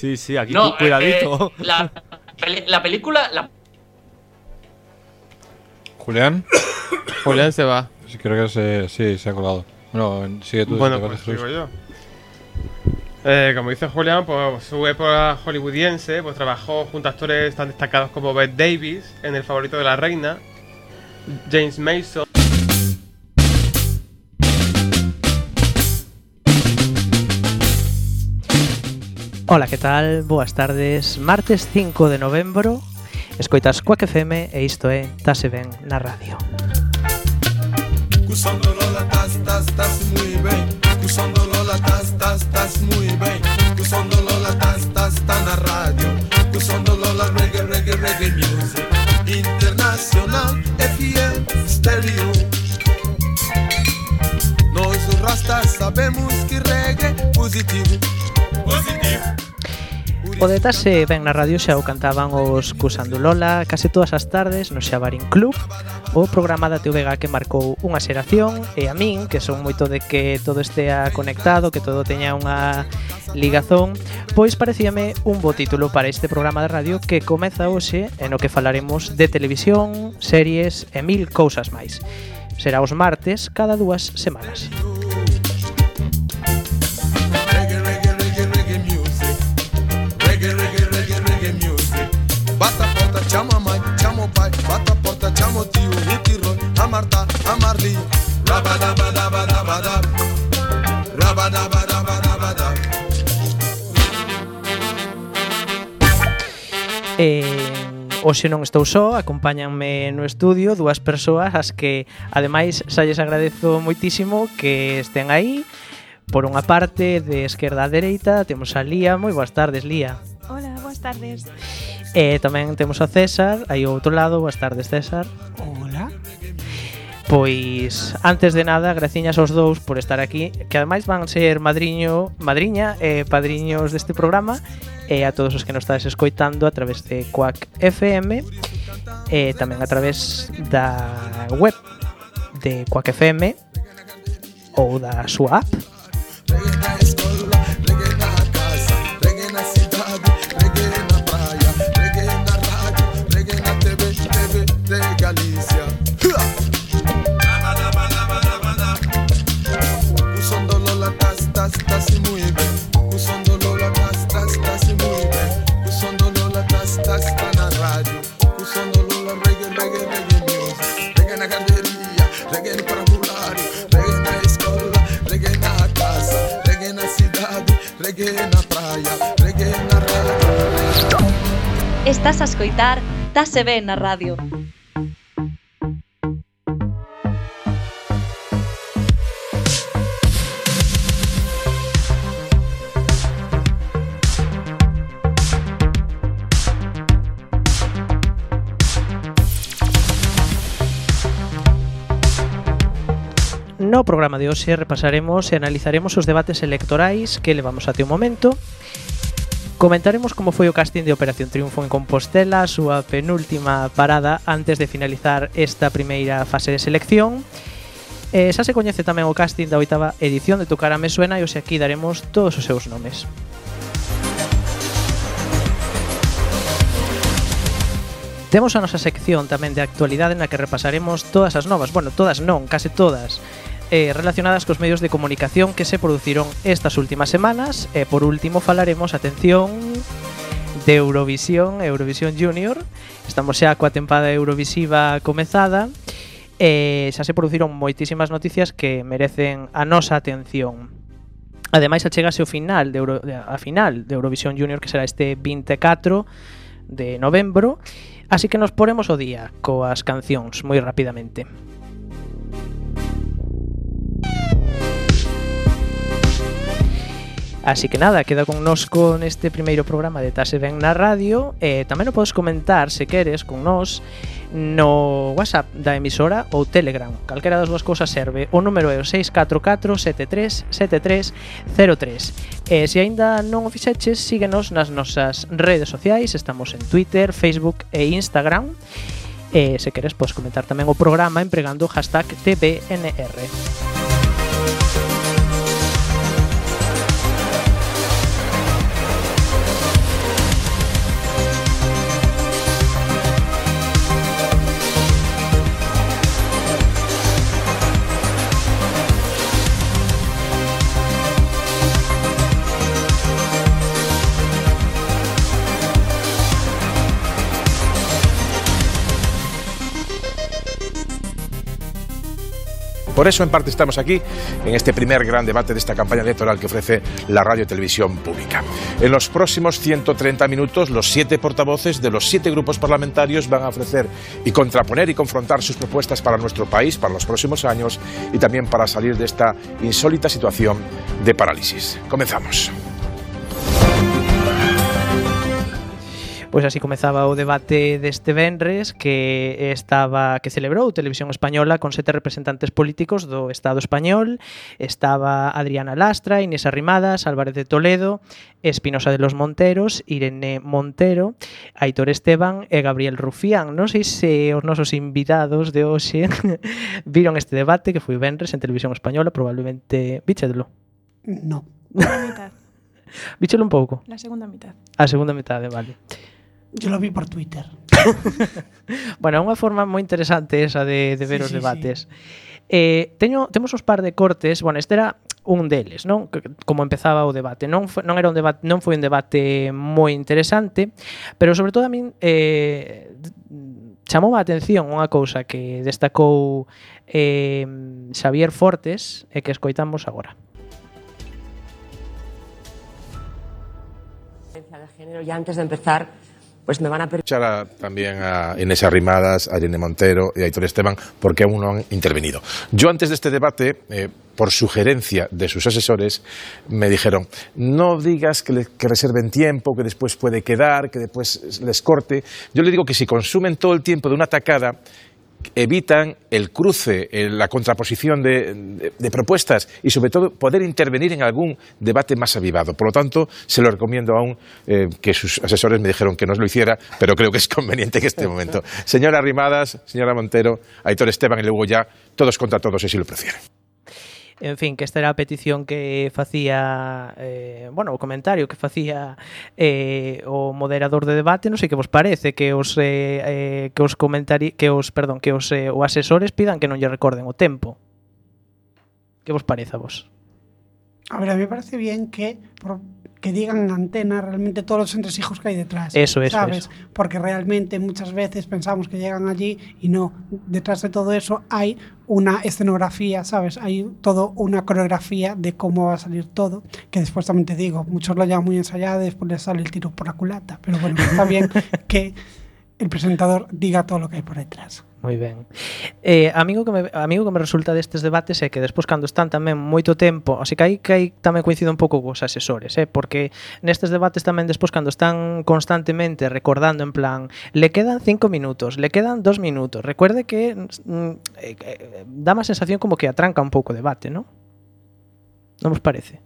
Sí, sí, aquí No, cu- cuidadito. eh, la, película, la Julián, Julián se va. sí, creo que se, sí, se ha colado. Bueno, sigue tú. Bueno, pues sigo yo. Eh, como dice Julián, pues su época hollywoodiense, pues trabajó junto a actores tan destacados como Bette Davis en El favorito de la reina, James Mason, Ola, que tal? Boas tardes. Martes 5 de novembro, escoitas Quack FM e isto é Tase Ben na radio. Cusando Lola, tas, tas, tas muy bien. Cusando Lola, tas, tas, tas muy bien. Cusando Lola, tas, tas, está na radio. Cusando Lola, reggae, reggae, reggae music. Internacional, FM, stereo. Nós os rastas sabemos que reggae positivo. Positivo. O detase ben na radio xa o cantaban os Cusando Lola case todas as tardes no Xabarín Club, o programa da TVG que marcou unha xeración e a min, que son moito de que todo estea conectado, que todo teña unha ligazón, pois parecíame un bo título para este programa de radio que comeza hoxe e no que falaremos de televisión, series e mil cousas máis. Será os martes cada dúas semanas. Música Eh, hoxe non estou só, acompáñanme no estudio dúas persoas as que ademais xa lles agradezo moitísimo que estén aí. Por unha parte, de esquerda a dereita, temos a Lía. Moi boas tardes, Lía. Hola, boas tardes. E eh, tamén temos a César, aí ao outro lado. Boas tardes, César. Hola. Pois antes de nada, graciñas aos dous por estar aquí, que ademais van ser madriño, madriña e eh, padriños deste programa e eh, a todos os que nos estades escoitando a través de Quack FM e eh, tamén a través da web de Quack FM ou da súa app. Estás a escoitar Tase Ben na radio. No programa de hoxe repasaremos e analizaremos os debates electorais que levamos até o momento Comentaremos como foi o casting de Operación Triunfo en Compostela, a súa penúltima parada antes de finalizar esta primeira fase de selección. E xa se coñece tamén o casting da oitava edición de Tocar a Me Suena e hoxe aquí daremos todos os seus nomes. Temos a nosa sección tamén de actualidade na que repasaremos todas as novas, bueno, todas non, case todas, eh, relacionadas cos medios de comunicación que se produciron estas últimas semanas e por último falaremos, atención, de Eurovisión, Eurovisión Junior. Estamos xa coa tempada Eurovisiva comezada e xa se produciron moitísimas noticias que merecen a nosa atención. Ademais, achegase o final de Euro, a final de Eurovisión Junior que será este 24 de novembro, así que nos poremos o día coas cancións moi rapidamente. Así que nada, queda connosco neste primeiro programa de Tase Ben na Radio e tamén o podes comentar, se queres, con nós no WhatsApp da emisora ou Telegram. Calquera das dúas cousas serve. O número é o 644-737303. E se aínda non o fixeches, síguenos nas nosas redes sociais. Estamos en Twitter, Facebook e Instagram. E se queres, podes comentar tamén o programa empregando o hashtag TBNR. Por eso, en parte, estamos aquí en este primer gran debate de esta campaña electoral que ofrece la radio y televisión pública. En los próximos 130 minutos, los siete portavoces de los siete grupos parlamentarios van a ofrecer y contraponer y confrontar sus propuestas para nuestro país, para los próximos años y también para salir de esta insólita situación de parálisis. Comenzamos. Pois así comezaba o debate deste venres que estaba que celebrou Televisión Española con sete representantes políticos do Estado español. Estaba Adriana Lastra, Inés Arrimadas, Álvarez de Toledo, Espinosa de los Monteros, Irene Montero, Aitor Esteban e Gabriel Rufián. Non sei se os nosos invitados de hoxe viron este debate que foi venres en Televisión Española, probablemente bichedlo. No. Bichelo un pouco. La segunda mitad. A segunda mitad, vale. Yo lo vi por Twitter. bueno, é unha forma moi interesante esa de, de ver sí, os sí, debates. Sí. Eh, teño, temos os par de cortes, bueno, este era un deles, non? Como empezaba o debate. Non foi, non era un debate, non foi un debate moi interesante, pero sobre todo a min eh chamou a atención unha cousa que destacou eh Xavier Fortes e que escoitamos agora. de género ya antes de empezar pues me van a permitir. También a Inés Arrimadas, a Irene Montero y a Aitor Esteban, porque aún no han intervenido. Yo antes de este debate, eh, por sugerencia de sus asesores, me dijeron, no digas que, le- que reserven tiempo, que después puede quedar, que después les corte. Yo le digo que si consumen todo el tiempo de una tacada, evitan el cruce, eh, la contraposición de, propuestas y sobre todo poder intervenir en algún debate más avivado. Por lo tanto, se lo recomiendo aún eh, que sus asesores me dijeron que no lo hiciera, pero creo que es conveniente en este momento. Señora Rimadas, señora Montero, Aitor Esteban y luego ya todos contra todos, si lo prefieren. En fin, que esta era a petición que facía, eh, bueno, o comentario que facía eh, o moderador de debate, non sei que vos parece que os eh, eh, que os comentari que os, perdón, que os eh, o asesores pidan que non lle recorden o tempo. Que vos parece a vos? A ver, a mí me parece bien que que digan en antena realmente todos los entresijos que hay detrás. Eso, eso, ¿sabes? eso. Porque realmente muchas veces pensamos que llegan allí y no. Detrás de todo eso hay una escenografía, ¿sabes? Hay todo una coreografía de cómo va a salir todo. Que después también te digo, muchos lo llevan muy ensayado y después les sale el tiro por la culata. Pero bueno, está bien que el presentador diga todo lo que hai por detrás. Moi ben. Eh, amigo que me amigo que me resulta destes debates é que despois cando están tamén moito tempo, así que aí que aí tamén coincido un pouco cos asesores, eh, porque nestes debates tamén despois cando están constantemente recordando en plan, le quedan 5 minutos, le quedan 2 minutos. Recuerde que mm, eh, eh, dá má sensación como que atranca un pouco o debate, ¿no? Non vos parece?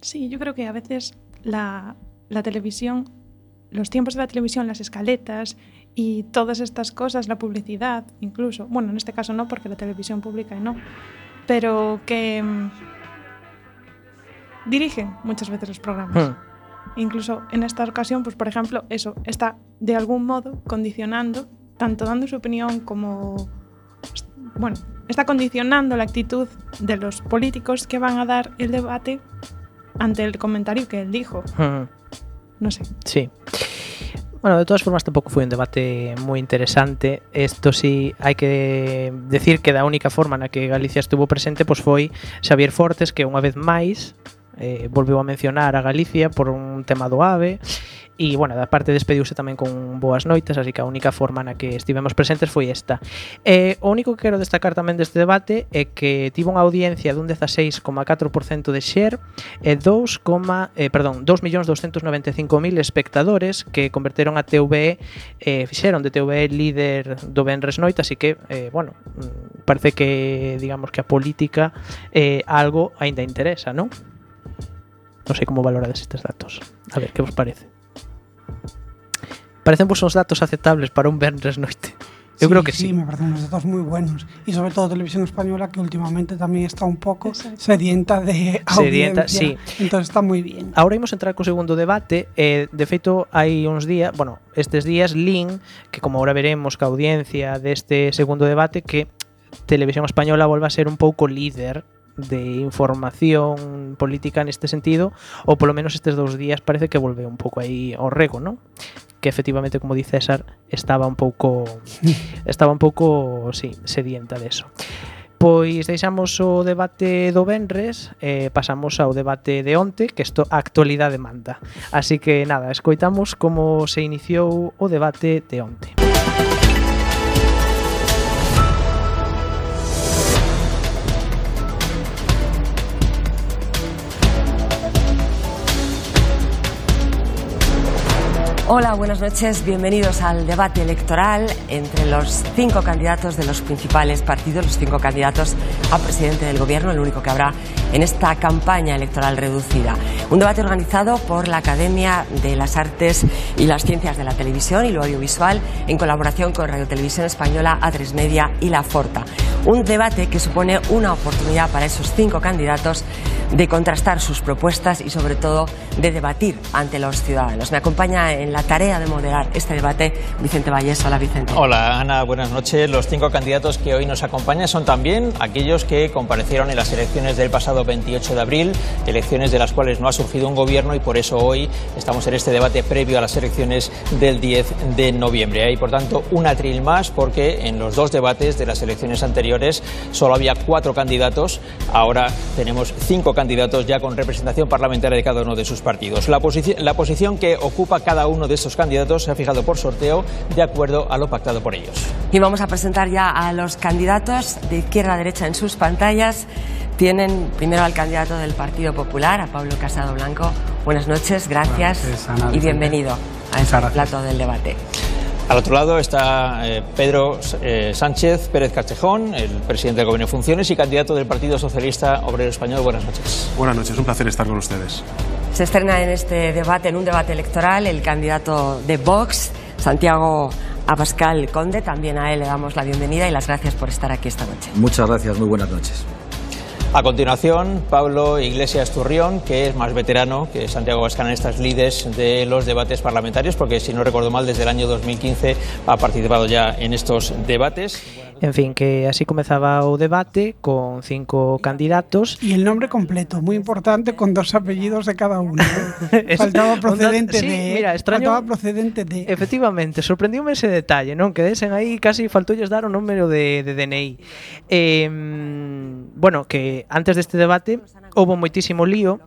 Sí, yo creo que a veces la, la televisión los tiempos de la televisión, las escaletas y todas estas cosas, la publicidad incluso, bueno, en este caso no, porque la televisión pública no, pero que mm, dirigen muchas veces los programas. Hmm. Incluso en esta ocasión, pues por ejemplo, eso está de algún modo condicionando, tanto dando su opinión como, bueno, está condicionando la actitud de los políticos que van a dar el debate ante el comentario que él dijo. Hmm. non sei. Sí. Bueno, de todas formas tampouco foi un debate moi interesante. Isto sí hai que decir que da única forma na que Galicia estuvo presente pois foi Xavier Fortes que unha vez máis eh, volveu a mencionar a Galicia por un tema do AVE E, bueno, da parte despediuse tamén con boas noites, así que a única forma na que estivemos presentes foi esta. E, o único que quero destacar tamén deste debate é que tivo unha audiencia dun 16,4% de share e 2, eh, perdón, 2.295.000 espectadores que converteron a TVE, eh, fixeron de TVE líder do Benres Noite, así que, eh, bueno, mm, parece que, digamos, que a política eh, algo aínda interesa, non? Non sei como valorades estes datos. A ver, que vos parece? Parecen vos uns datos aceptables para un Benres Noite? Eu creo que sí. me parecen unos datos muy buenos. Y sobre todo Televisión Española, que últimamente también está un poco sedienta de Sedienta, audiencia. sí. Entonces está muy bien. Ahora imos entrar co segundo debate e de feito hai uns días, bueno, estes días lin que como ahora veremos ca audiencia deste segundo debate que Televisión Española volva a ser un pouco líder de información política neste sentido, ou polo menos estes dous días parece que volve un pouco aí ao rego, non? Que efectivamente, como di César, estaba un pouco estaba un pouco, sí, sedienta de eso. Pois deixamos o debate do Benres e eh, pasamos ao debate de onte que isto a actualidade manda. Así que nada, escoitamos como se iniciou o debate de onte. Música Hola, buenas noches. Bienvenidos al debate electoral entre los cinco candidatos de los principales partidos, los cinco candidatos a presidente del gobierno, el único que habrá en esta campaña electoral reducida. Un debate organizado por la Academia de las Artes y las Ciencias de la Televisión y lo Audiovisual en colaboración con Radio Televisión Española, A3 Media y La Forta. Un debate que supone una oportunidad para esos cinco candidatos de contrastar sus propuestas y sobre todo de debatir ante los ciudadanos. Me acompaña en la tarea de moderar este debate Vicente Valles. Hola Vicente. Hola Ana, buenas noches. Los cinco candidatos que hoy nos acompañan son también aquellos que comparecieron en las elecciones del pasado 28 de abril, elecciones de las cuales no ha surgido un gobierno y por eso hoy estamos en este debate previo a las elecciones del 10 de noviembre. Hay por tanto un atril más porque en los dos debates de las elecciones anteriores solo había cuatro candidatos, ahora tenemos cinco candidatos ya con representación parlamentaria de cada uno de sus partidos. La, posici la posición que ocupa cada uno de estos candidatos se ha fijado por sorteo de acuerdo a lo pactado por ellos. Y vamos a presentar ya a los candidatos de izquierda a derecha en sus pantallas. Tienen primero al candidato del Partido Popular, a Pablo Casado Blanco. Buenas noches, gracias Buenas noches, Ana, y bienvenido a este plato del debate. Al otro lado está eh, Pedro eh, Sánchez Pérez Castejón, el presidente del Gobierno de Funciones y candidato del Partido Socialista Obrero Español. Buenas noches. Buenas noches, un placer estar con ustedes. Se estrena en este debate, en un debate electoral, el candidato de Vox, Santiago Abascal Conde. También a él le damos la bienvenida y las gracias por estar aquí esta noche. Muchas gracias, muy buenas noches. A continuación, Pablo Iglesias Turrión, que es más veterano que Santiago Abascal en estas lides de los debates parlamentarios, porque si no recuerdo mal, desde el año 2015 ha participado ya en estos debates. En fin, que así comezaba o debate con cinco candidatos. Y el nombre completo, muy importante, con dos apellidos de cada uno. Faltaba procedente sí, de. mira, extraño- Faltaba procedente de. Efectivamente, sorprendiume ese detalle, non? Que desen aí casi faltoulles dar o número de, de DNI. Eh, bueno, que antes deste debate houve moitísimo lío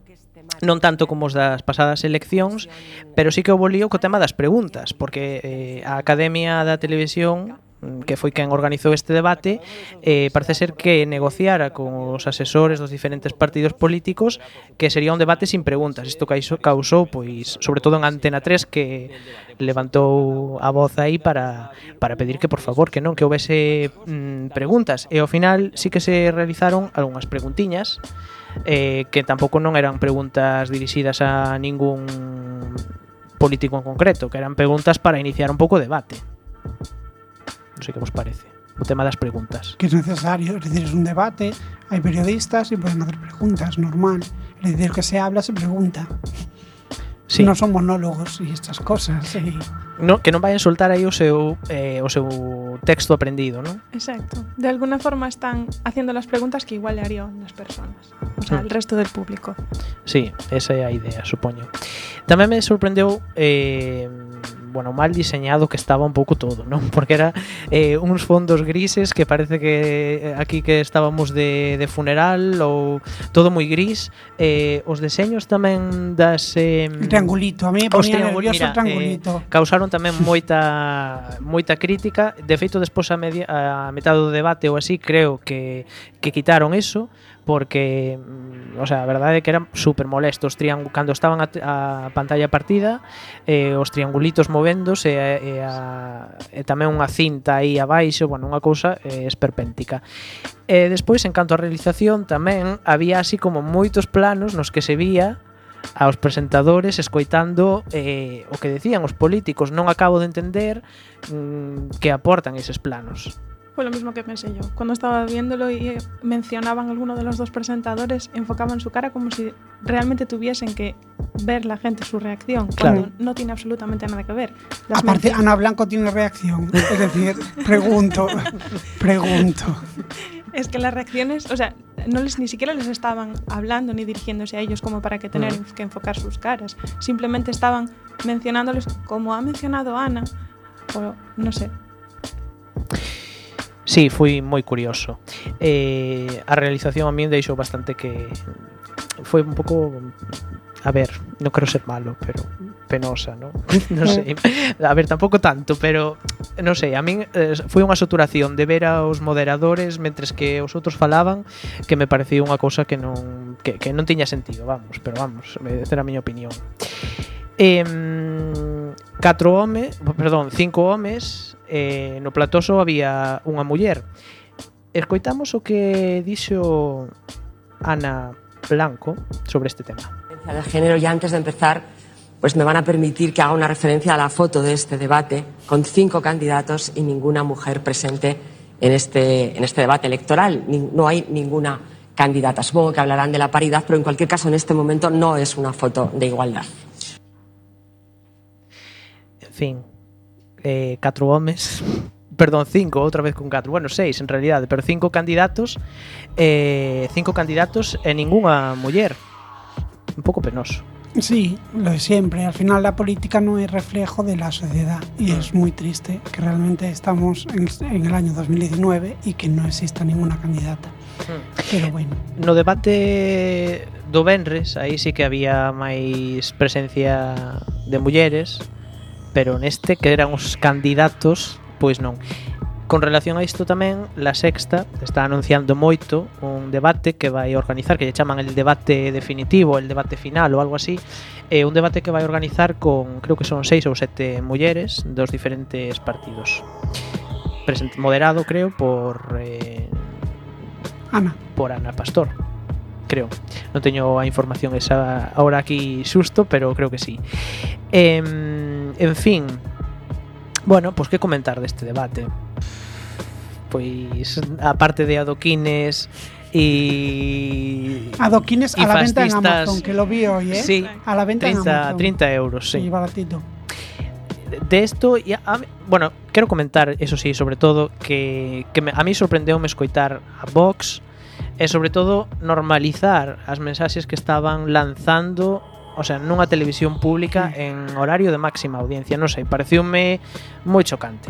non tanto como os das pasadas eleccións, pero sí que houve lío co tema das preguntas, porque eh, a Academia da Televisión Mm, que foi quen organizou este debate, eh, parece ser que negociara con os asesores dos diferentes partidos políticos que sería un debate sin preguntas. Isto causou, pois, sobre todo en Antena 3, que levantou a voz aí para, para pedir que, por favor, que non, que houvese mm, preguntas. E ao final sí que se realizaron algunhas preguntiñas, eh, que tampouco non eran preguntas dirixidas a ningún político en concreto, que eran preguntas para iniciar un pouco o debate non sei que vos parece o tema das preguntas. Que é necesario, é dicir, é un debate, hai periodistas e poden hacer preguntas, normal. É dicir, que se habla, se pregunta. Sí. Non son monólogos e estas cosas. E... No, que non vai insultar aí o seu, eh, o seu texto aprendido, non? Exacto. De alguna forma están haciendo las preguntas que igual le harían las personas, o sea, mm. el resto del público. Sí, esa é a idea, supoño. Tamén me sorprendeu eh, bueno, mal diseñado que estaba un pouco todo, non? Porque era eh, uns fondos grises que parece que eh, aquí que estábamos de, de funeral ou todo moi gris. Eh, os deseños tamén das... Eh, triangulito, a mí ponía triangul nervioso mira, triangulito. Eh, causaron tamén moita moita crítica. De feito, despois a, media, a metade do debate ou así, creo que que quitaron eso porque, mm, o sea, a verdade é que eran super molestos cando estaban a, a pantalla partida eh, os triangulitos movéndose e, e, a, e tamén unha cinta aí abaixo, bueno, unha cousa eh, esperpéntica. E despois en canto a realización tamén había así como moitos planos nos que se vía aos presentadores escoitando eh, o que decían os políticos. Non acabo de entender mm, que aportan eses planos. Fue lo mismo que pensé yo. Cuando estaba viéndolo y eh, mencionaban alguno de los dos presentadores, enfocaban su cara como si realmente tuviesen que ver la gente su reacción, Claro. cuando no tiene absolutamente nada que ver. Las Aparte, Ana Blanco tiene reacción. Es decir, pregunto, pregunto. Es que las reacciones, o sea, no les ni siquiera les estaban hablando ni dirigiéndose a ellos como para que tener Mm. que enfocar sus caras. Simplemente estaban mencionándoles como ha mencionado Ana, o no sé. Sí, foi moi curioso. Eh, a realización a min deixou bastante que foi un pouco a ver, non quero ser malo, pero penosa, non? non sei. A ver, tampouco tanto, pero non sei, a min eh, foi unha saturación de ver aos moderadores mentres que os outros falaban que me parecía unha cousa que non que, que non tiña sentido, vamos, pero vamos, era a miña opinión. Eh, catro homes, perdón, cinco homes eh, no platoso había unha muller. Escoitamos o que dixo Ana Blanco sobre este tema de género y antes de empezar pues me van a permitir que haga una referencia a la foto de este debate con cinco candidatos y ninguna mujer presente en este, en este debate electoral. No hay ninguna candidata. Supongo que hablarán de la paridad, pero en cualquier caso en este momento no es una foto de igualdad. En fin, eh, catro homes perdón, cinco, outra vez con catro, bueno, seis en realidade, pero cinco candidatos eh, cinco candidatos e ningunha muller. Un pouco penoso. Sí, lo de siempre. Al final la política no es reflejo de la sociedad y es mm. muy triste que realmente estamos en, en el año 2019 y que no exista ninguna candidata. Mm. Pero bueno. No debate do Benres, aí sí que había máis presencia de mulleres, pero neste que eran os candidatos, pois non. Con relación a isto tamén, La Sexta está anunciando moito un debate que vai organizar, que lle chaman el debate definitivo, el debate final ou algo así, é un debate que vai organizar con, creo que son seis ou sete mulleres dos diferentes partidos. Present, moderado, creo, por... Eh, Ana. Por Ana Pastor creo. Non teño a información esa ahora aquí susto, pero creo que sí. Eh, en fin, bueno, pois pues, que comentar deste debate? Pois, a parte de adoquines e... Adoquines y a la venta en Amazon, que lo vi hoy, ¿eh? Sí, a la venta 30, en Amazon. 30 euros, sí. Y baratito. De esto, ya, a, bueno, quero comentar, eso sí, sobre todo, que, que me, a mí sorprendeu-me escoitar a Vox, e sobre todo normalizar as mensaxes que estaban lanzando o sea, nunha televisión pública en horario de máxima audiencia, non sei, pareciume moi chocante.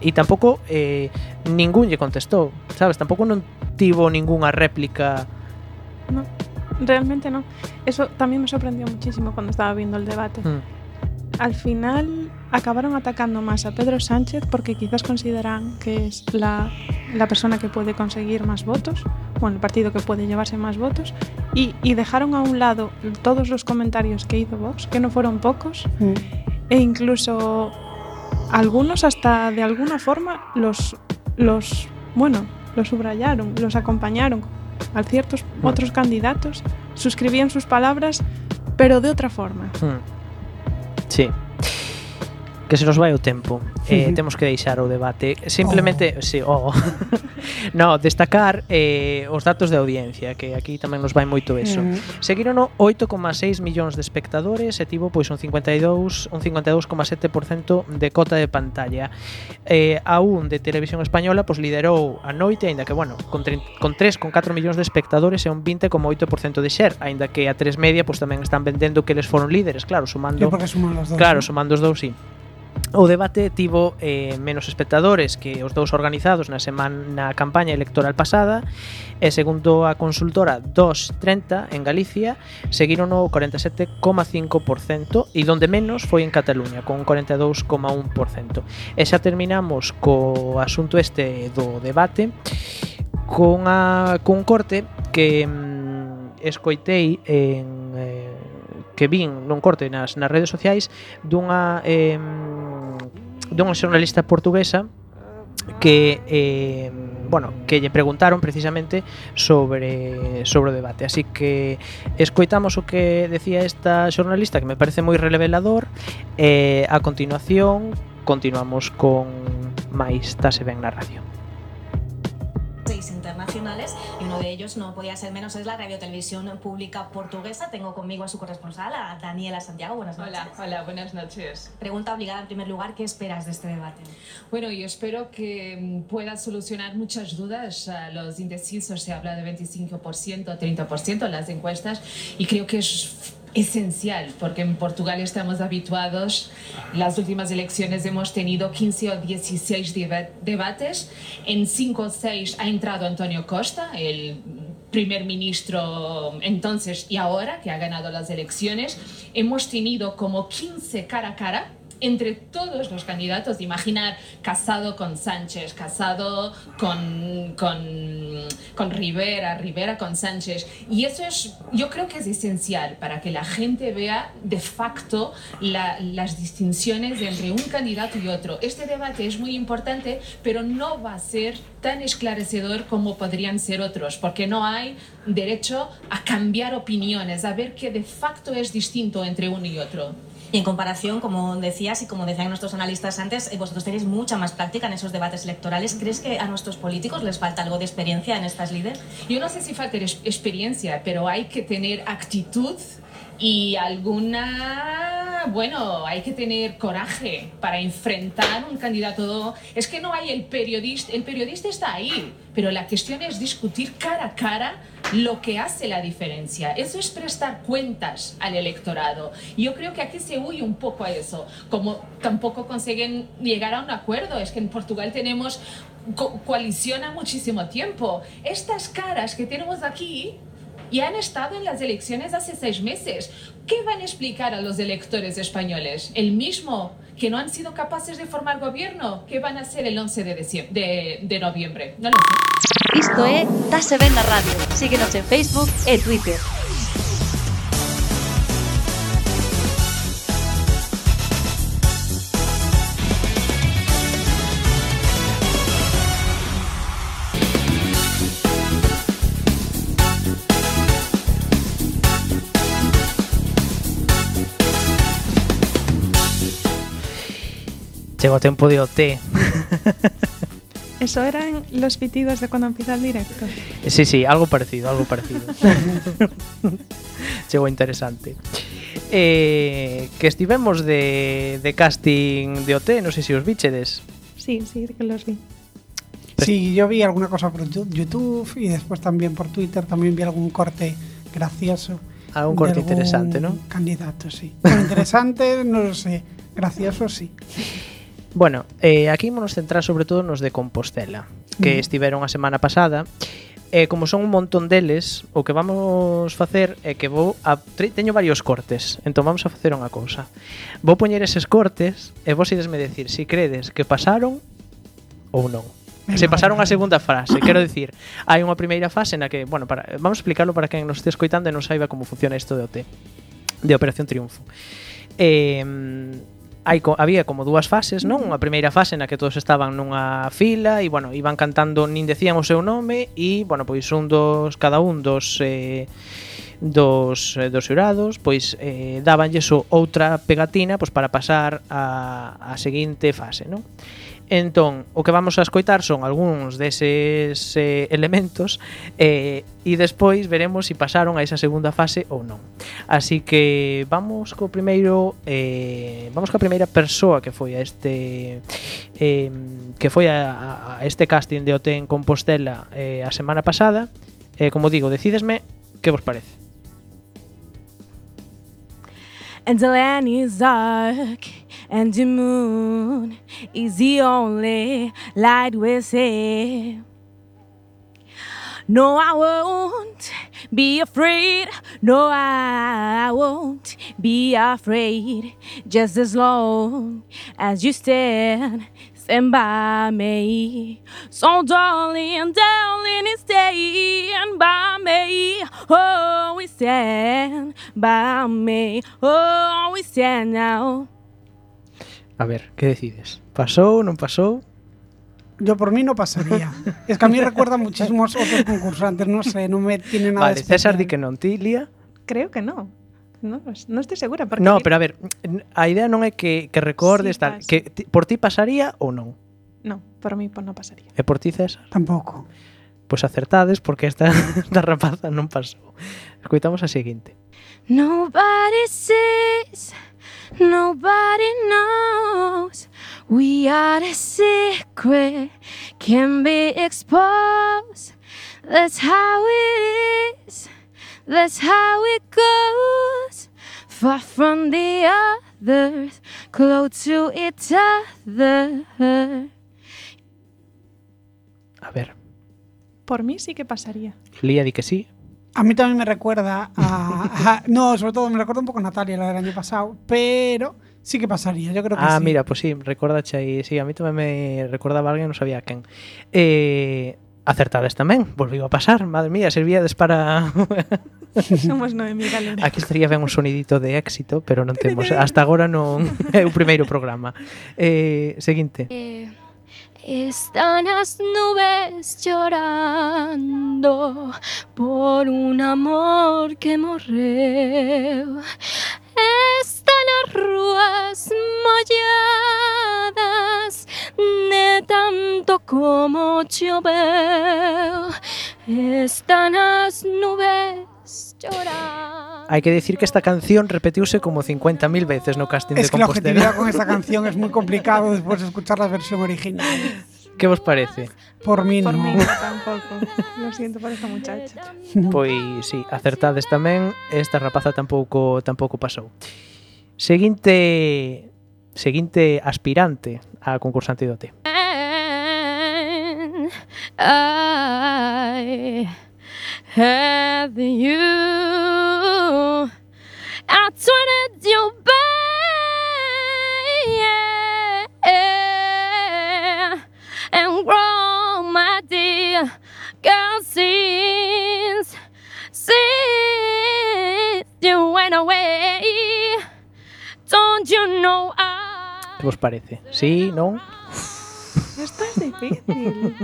E tampouco eh, ningún lle contestou, sabes? Tampouco non tivo ningunha réplica. No, realmente non. Eso tamén me sorprendió muchísimo cando estaba viendo el debate. Mm. Al final acabaron atacando más a Pedro Sánchez porque quizás consideran que es la, la persona que puede conseguir más votos. Bueno, el partido que puede llevarse más votos, y, y dejaron a un lado todos los comentarios que hizo Vox, que no fueron pocos, mm. e incluso algunos hasta de alguna forma los, los bueno, los subrayaron, los acompañaron a ciertos mm. otros candidatos, suscribían sus palabras, pero de otra forma. Mm. Sí. que se nos vai o tempo. Eh, temos que deixar o debate. Simplemente, oh. sí, oh. no, destacar eh, os datos de audiencia, que aquí tamén nos vai moito eso. Mm. Seguiron 8,6 millóns de espectadores e tivo pois un 52, un 52,7% de cota de pantalla. Eh, a un de Televisión Española pois liderou a noite, aínda que bueno, con, con 3 con 4 millóns de espectadores e un 20,8% de share, aínda que a 3 media pois tamén están vendendo que eles foron líderes, claro, sumando Claro, sumando os dous, sí. O debate tivo eh, menos espectadores que os dous organizados na semana na campaña electoral pasada e segundo a consultora 230 en Galicia seguiron o 47,5% e donde menos foi en Cataluña con 42,1%. E xa terminamos co asunto este do debate con a con un corte que mm, escoitei en eh, que vin nun corte nas nas redes sociais dunha eh, dunha xornalista portuguesa que eh, bueno, que lle preguntaron precisamente sobre sobre o debate. Así que escoitamos o que decía esta xornalista que me parece moi revelador e eh, a continuación continuamos con máis Tase ben na radio. internacionales uno de ellos no podía ser menos es la Radio Televisión Pública Portuguesa. Tengo conmigo a su corresponsal, a Daniela Santiago. Buenas noches. Hola, hola, buenas noches. Pregunta obligada en primer lugar, ¿qué esperas de este debate? Bueno, yo espero que pueda solucionar muchas dudas. Los indecisos se habla de 25%, 30% en las encuestas y creo que es esencial, porque en Portugal estamos habituados, las últimas elecciones hemos tenido 15 o 16 deba- debates, en 5 o 6 ha entrado Antonio Costa, el primer ministro entonces y ahora, que ha ganado las elecciones, hemos tenido como 15 cara a cara entre todos los candidatos, imaginar Casado con Sánchez, Casado con, con, con Rivera, Rivera con Sánchez. Y eso es, yo creo que es esencial para que la gente vea de facto la- las distinciones entre un candidato y otro. Este debate es muy importante, pero no va a ser tan esclarecedor como podrían ser otros, porque no hay derecho a cambiar opiniones, a ver que de facto es distinto entre uno y otro. Y en comparación, como decías y como decían nuestros analistas antes, eh, vosotros tenéis mucha más práctica en esos debates electorales. ¿Crees que a nuestros políticos les falta algo de experiencia en estas líderes? Yo no sé si falta ex- experiencia, pero hay que tener actitud y alguna, bueno, hay que tener coraje para enfrentar un candidato. Es que no hay el periodista, el periodista está ahí, pero la cuestión es discutir cara a cara lo que hace la diferencia. Eso es prestar cuentas al electorado. Yo creo que aquí se huye un poco a eso. Como tampoco consiguen llegar a un acuerdo, es que en Portugal tenemos co- coalición a muchísimo tiempo. Estas caras que tenemos aquí y han estado en las elecciones hace seis meses. ¿Qué van a explicar a los electores españoles? ¿El mismo que no han sido capaces de formar gobierno? ¿Qué van a hacer el 11 de, de, noviembre? No lo sé. Isto é Tase Ben na Radio. Síguenos en Facebook e Twitter. Chegou o tempo de OT. Eso eran los pitidos de cuando empieza el directo. Sí, sí, algo parecido, algo parecido. Chegou interesante. Eh, que estivemos de, de casting de OT, non sei se os bichedes. Sí, sí, que los vi. Sí, yo vi alguna cosa por YouTube y después también por Twitter también vi algún corte gracioso. Algún de corte interesante, ¿no? Candidato, sí. Interesante, no lo sé. Gracioso, sí. Bueno, eh, aquí imos centrar sobre todo nos de Compostela, que mm. estiveron a semana pasada, e eh, como son un montón deles, o que vamos facer é que vou a teño varios cortes, entón vamos a facer unha cousa. Vou poñer eses cortes e vos idesme decir si credes que pasaron ou non. Se pasaron a segunda frase, quero dicir, hai unha primeira fase na que, bueno, para, vamos a explicarlo para quen nos este escoitando e non saiba como funciona isto de OT, de Operación Triunfo. Eh, hai, había como dúas fases, non? Unha primeira fase na que todos estaban nunha fila e, bueno, iban cantando, nin decían o seu nome e, bueno, pois un dos, cada un dos... Eh, dos, eh, dos xurados pois eh, dabanlles outra pegatina pois para pasar a, a seguinte fase, non? Entón, o que vamos a escoitar son algúns deses eh, elementos eh, e despois veremos se si pasaron a esa segunda fase ou non. Así que vamos co primeiro eh, vamos coa primeira persoa que foi a este eh, que foi a, a este casting de OT en Compostela eh, a semana pasada. Eh, como digo, decídesme que vos parece. And the land is dark, and the moon is the only light we see. No, I won't be afraid. No, I won't be afraid. Just as long as you stand, passing by me. So, darling, darling, it's staying by me. Oh, we stand by me. Oh, we stand now. A ver, que decides? Pasou, non pasou? Yo por mí no pasaría. es que a mí recuerda muchísimos otros concursantes, no sé, no me tiene nada Vale, especial. César di que non, ti, Lía? Creo que no. No, no estoy segura. Porque No, pero a ver, a idea non é que, que recordes Sí, tal, que ti, por ti pasaría ou non? No, por mí pues no pasaría. E por ti, César? Tampouco. Pois acertades porque esta, esta rapaza non pasou. Escoitamos a seguinte. Nobody sees, nobody knows. We are the secret, can be exposed. That's how it is, that's how it goes. far from the others, close to each other. A ver, Por mí sí que pasaría. Lía di que sí. A mí también me recuerda a, a- No, sobre todo me recuerda un poco a Natalia, la del año pasado, pero sí que pasaría, yo creo que Ah, sí. mira, pues sí, recordache aí. Sí, a mí tamén me recordaba alguén, non sabía quen. Eh, acertades tamén, volviu a pasar, madre mía, servíades para... Somos Noemí Galera. Aquí estaría ben un sonidito de éxito, pero non temos, hasta agora non é o primeiro programa. Eh, seguinte. Eh, están as nubes llorando por un amor que morreu Están las ruas molladas de tanto como choveu. Están las nubes llorando. Hai que decir que esta canción repetiuse como 50.000 veces no casting Es de que la objetividad con esta canción es muy complicado después de escuchar la versión original. ¿Qué vos parece? Por mí Por no. mí no. Lo siento por esta muchacha. Pois sí, acertades tamén, esta rapaza tampouco tampouco pasou. Seguinte seguinte aspirante a concursante do T. I had you at 20 Que vos parece? Sí, non? Esto es difícil.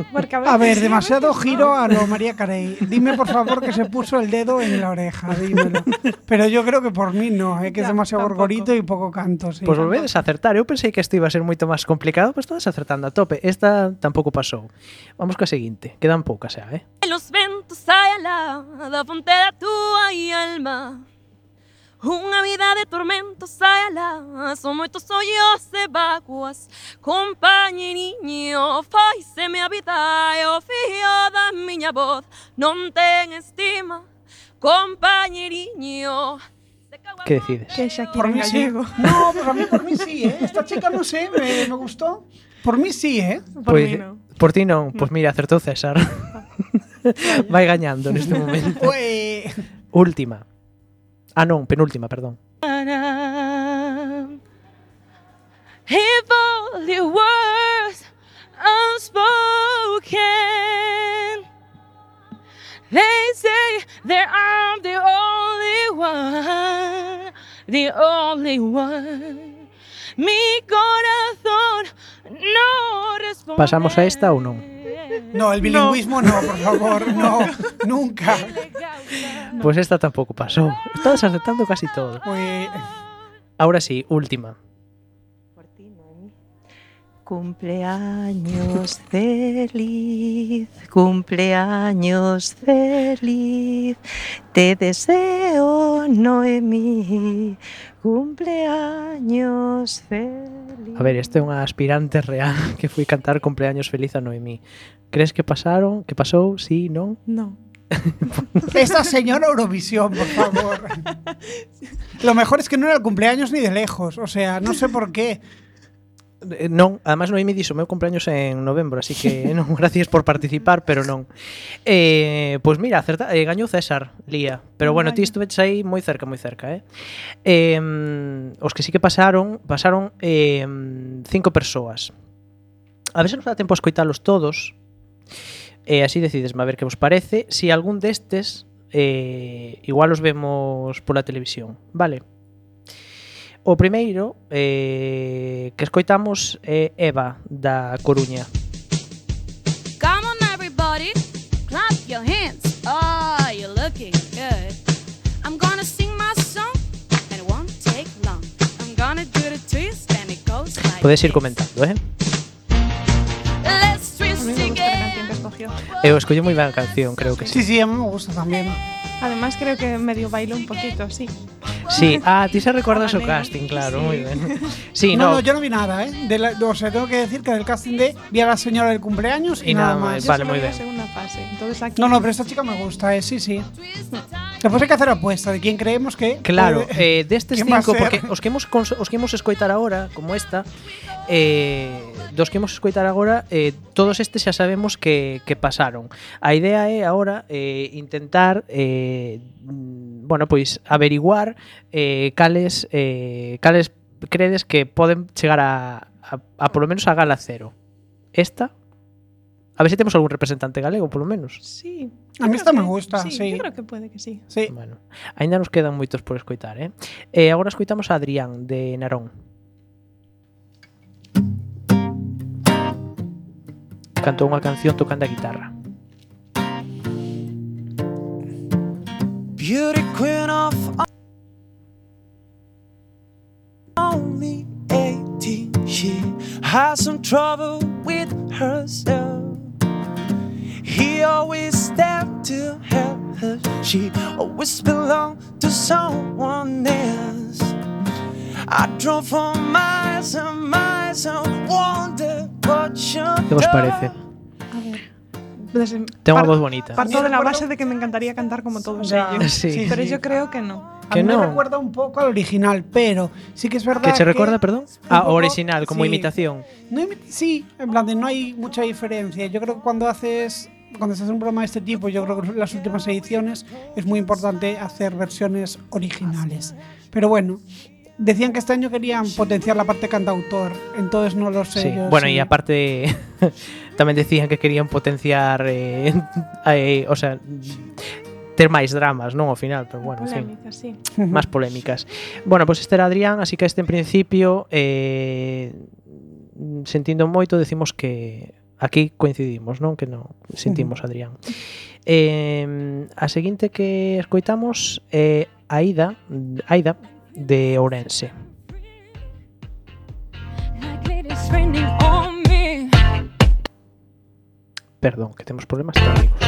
A ver, demasiado giro a lo María Carey. Dime, por favor, que se puso el dedo en la oreja, dímelo. Pero yo creo que por mí no, é que é demasiado Tampouco. gorgorito e pouco canto. Sí. Pois pues volvedes a acertar. Eu pensei que isto iba a ser moito máis complicado, pois pues todas acertando a tope. Esta tampouco pasou. Vamos coa seguinte. Quedan poucas xa, eh? Los ventos hay alada, frontera tua e alma Unha vida de tormentos hai alá Son moitos ollos e vaguas Compañeriño, faiseme a vida E o fío da miña voz non ten estima Compañeriño, Que decides? Que Shakira por mí gallego. Sí. No, pero a mí por mí sí, ¿eh? Esta chica no sé, me, me gustó. Por mí sí, ¿eh? Por pues, mí no. Por ti non, pois pues mira, acertou César. Vai gañando neste momento. Última. Ah, non, penúltima, perdón. If your words unspoken, they say that I'm the only one, the only one. Mi corazón no responde. Pasamos a esta ou non? No, el bilingüismo no, por favor, no, nunca. Pois esta tampouco pasou. Estás acertando casi todo. Ué. Ahora sí, última. Cumpleaños feliz, cumpleaños feliz, te deseo Noemí, cumpleaños feliz. A ver, este é unha aspirante real que foi cantar cumpleaños feliz a Noemí. Crees que pasaron? Que pasou? Sí, non? No. Esta señora Eurovisión, por favor. Lo mejor es que no era el cumpleaños ni de lejos, o sea, no sé por qué. Eh, non, además Noemi dixo meu cumpleaños en novembro, así que non, gracias por participar, pero non. Eh, pois pues mira, acerta, eh, gañou César, Lía. Pero bueno, ti estuveches aí moi cerca, moi cerca, eh. eh os que sí que pasaron, pasaron eh, cinco persoas. A ver se nos dá tempo a escoitalos todos. E eh, así decidesme a ver que vos parece. Si algún destes, eh, igual os vemos pola televisión, vale? Vale O primeiro eh, que escoitamos é Eva, da Coruña. Come on everybody, clap your hands. Oh, you're looking good. I'm gonna sing my song and it won't take long. I'm gonna do the twist and it goes like Podes ir comentando, eh? Let's twist again. Eu escollo moi ben a canción, creo que sí. Sí, sí, a mí me gusta tamén. Además creo que medio bailó un poquito, sí. Sí, ah, ti se recordas o casting, claro, muy ben. Sí, no, no, no, yo no vi nada, ¿eh? De la- o sea, tengo que decir que del casting de vi a la señora del cumpleaños y, Y nada nada más. más, vale, muy la bien. segunda fase. Entonces aquí No, no, pero esta chica me gusta, ¿eh? Sí, sí. Después hay que hacer apuesta de quién creemos que. Claro, puede- eh, destes ¿Quién va a cinco, porque os que cons- os que imos escoitar agora, como esta, eh, dos que imos escoitar agora, eh, todos estes xa sabemos que, que pasaron. A idea é agora eh, intentar eh, eh, bueno, pois averiguar eh, cales eh, cales credes que poden chegar a, a, a polo menos a gala cero. Esta A ver se si temos algún representante galego, polo menos. Sí. A mí esta me gusta, sí, sí. Yo creo que pode que sí. sí. Bueno, ainda nos quedan moitos por escoitar, eh? eh agora escoitamos a Adrián, de Narón. Cantou unha canción tocando a guitarra. Beauty queen of only 18. She has some trouble with herself. He always there to help her. She always belonged to someone else. I drove for miles and miles and wondered what vos parece? Desde- Ten unha par- voz bonita. Parto de la base de que me encantaría cantar como todos Ya, ellos. sí. Pero Sí. yo creo que no. A Que mí no. me recuerda un poco al original, pero sí que es verdad. Que che recorda, perdón? un Ah, poco- original, como sí. imitación. No sí, en plan de no hay mucha diferencia. Yo creo que cuando haces cuando haces un programa de este tipo, yo creo que en las últimas ediciones es muy importante hacer versiones originales. Pero bueno, Decían que este año querían potenciar la parte cantautor, entonces no lo sé. Sí. Yo, bueno, sí. y aparte también decían que querían potenciar, eh, eh, o sea, ter máis dramas, non ao final, pero bueno, polémicas, sí. sí. Más polémicas. Bueno, pois pues este era Adrián, así que este en principio eh, sentindo moito decimos que aquí coincidimos, non? Que non sentimos Adrián. Eh, a seguinte que escoitamos é eh, Aida, Aida de Orense. Perdón, que tenemos problemas técnicos.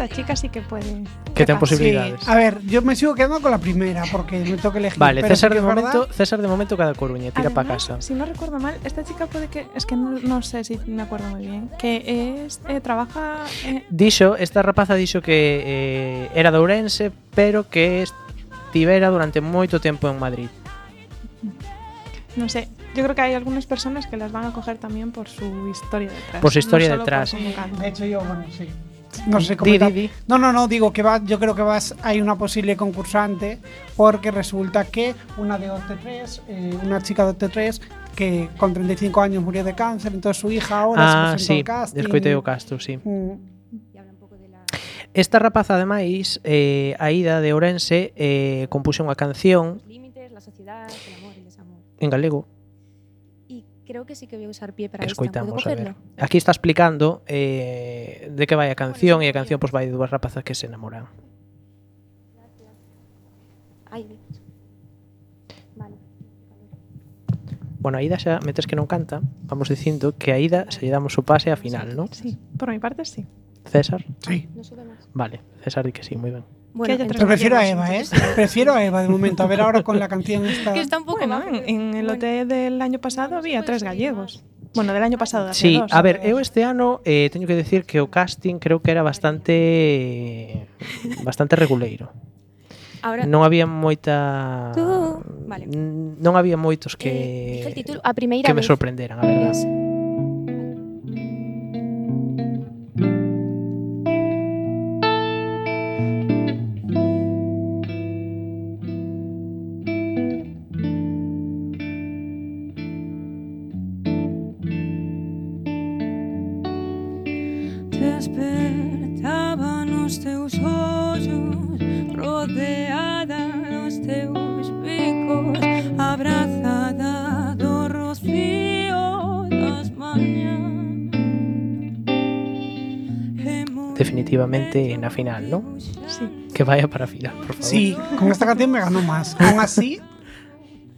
esta chica sí que puede. Que tenga posibilidades. Sí. A ver, yo me sigo quedando con la primera porque me que elegir. Vale, pero César, sí de momento, verdad. César de momento cada coruña, tira para casa. Si no recuerdo mal, esta chica puede que. Es que no, no sé si me acuerdo muy bien. Que es. Eh, trabaja. Eh... Dixo, esta rapaza dixo que eh, era de Ourense, pero que estivera durante moito tempo en Madrid. No sé, yo creo que hay algunas personas que las van a coger también por su historia detrás. Por su historia no detrás. De hecho, yo, bueno, sí. No sé Di, cómo. di, di. No, no, no, digo que va, yo creo que vas, hay una posible concursante porque resulta que una de OT3, eh, una chica de OT3 que con 35 años murió de cáncer, entonces su hija ahora ah, se sí, casting. escoitei o casto, sí. Mm, Esta rapaza, ademais, eh, a Ida de Ourense, eh, compuxo unha canción límites, la sociedad, el amor, el desamor. en galego. Creo que sí que voy a usar pie para esta. ¿Puedo Escoitamos, a ver. cogerlo? Aquí está explicando eh, de que vai a canción e a canción pois vai de dúas rapazas que se enamoran. Ay, Dios. Vale. Bueno, a Ida xa metes que non canta, vamos dicindo que a Ida se lle damos o pase a final, non? Sí, por mi parte sí. César? Sí. No sube más. Vale, César di que sí, moi ben. Bueno, entonces, prefiero a Eva, ¿eh? Prefiero a Eva de momento. A ver ahora con la canción esta. Que está un poco bueno, mal. En, en el OT del año pasado había tres gallegos. Bueno, del año ah, pasado. Sí, dos, a ver, eu este ano eh, teño que decir que o casting creo que era bastante bastante reguleiro. Ahora, non había moita tú. vale. non había moitos que eh, título, a primeira que vez. me sorprenderan, a verdade. definitivamente na final, ¿no? Sí. Que vaya para final, por favor. Sí, con esta canción me ganó más. Aún así,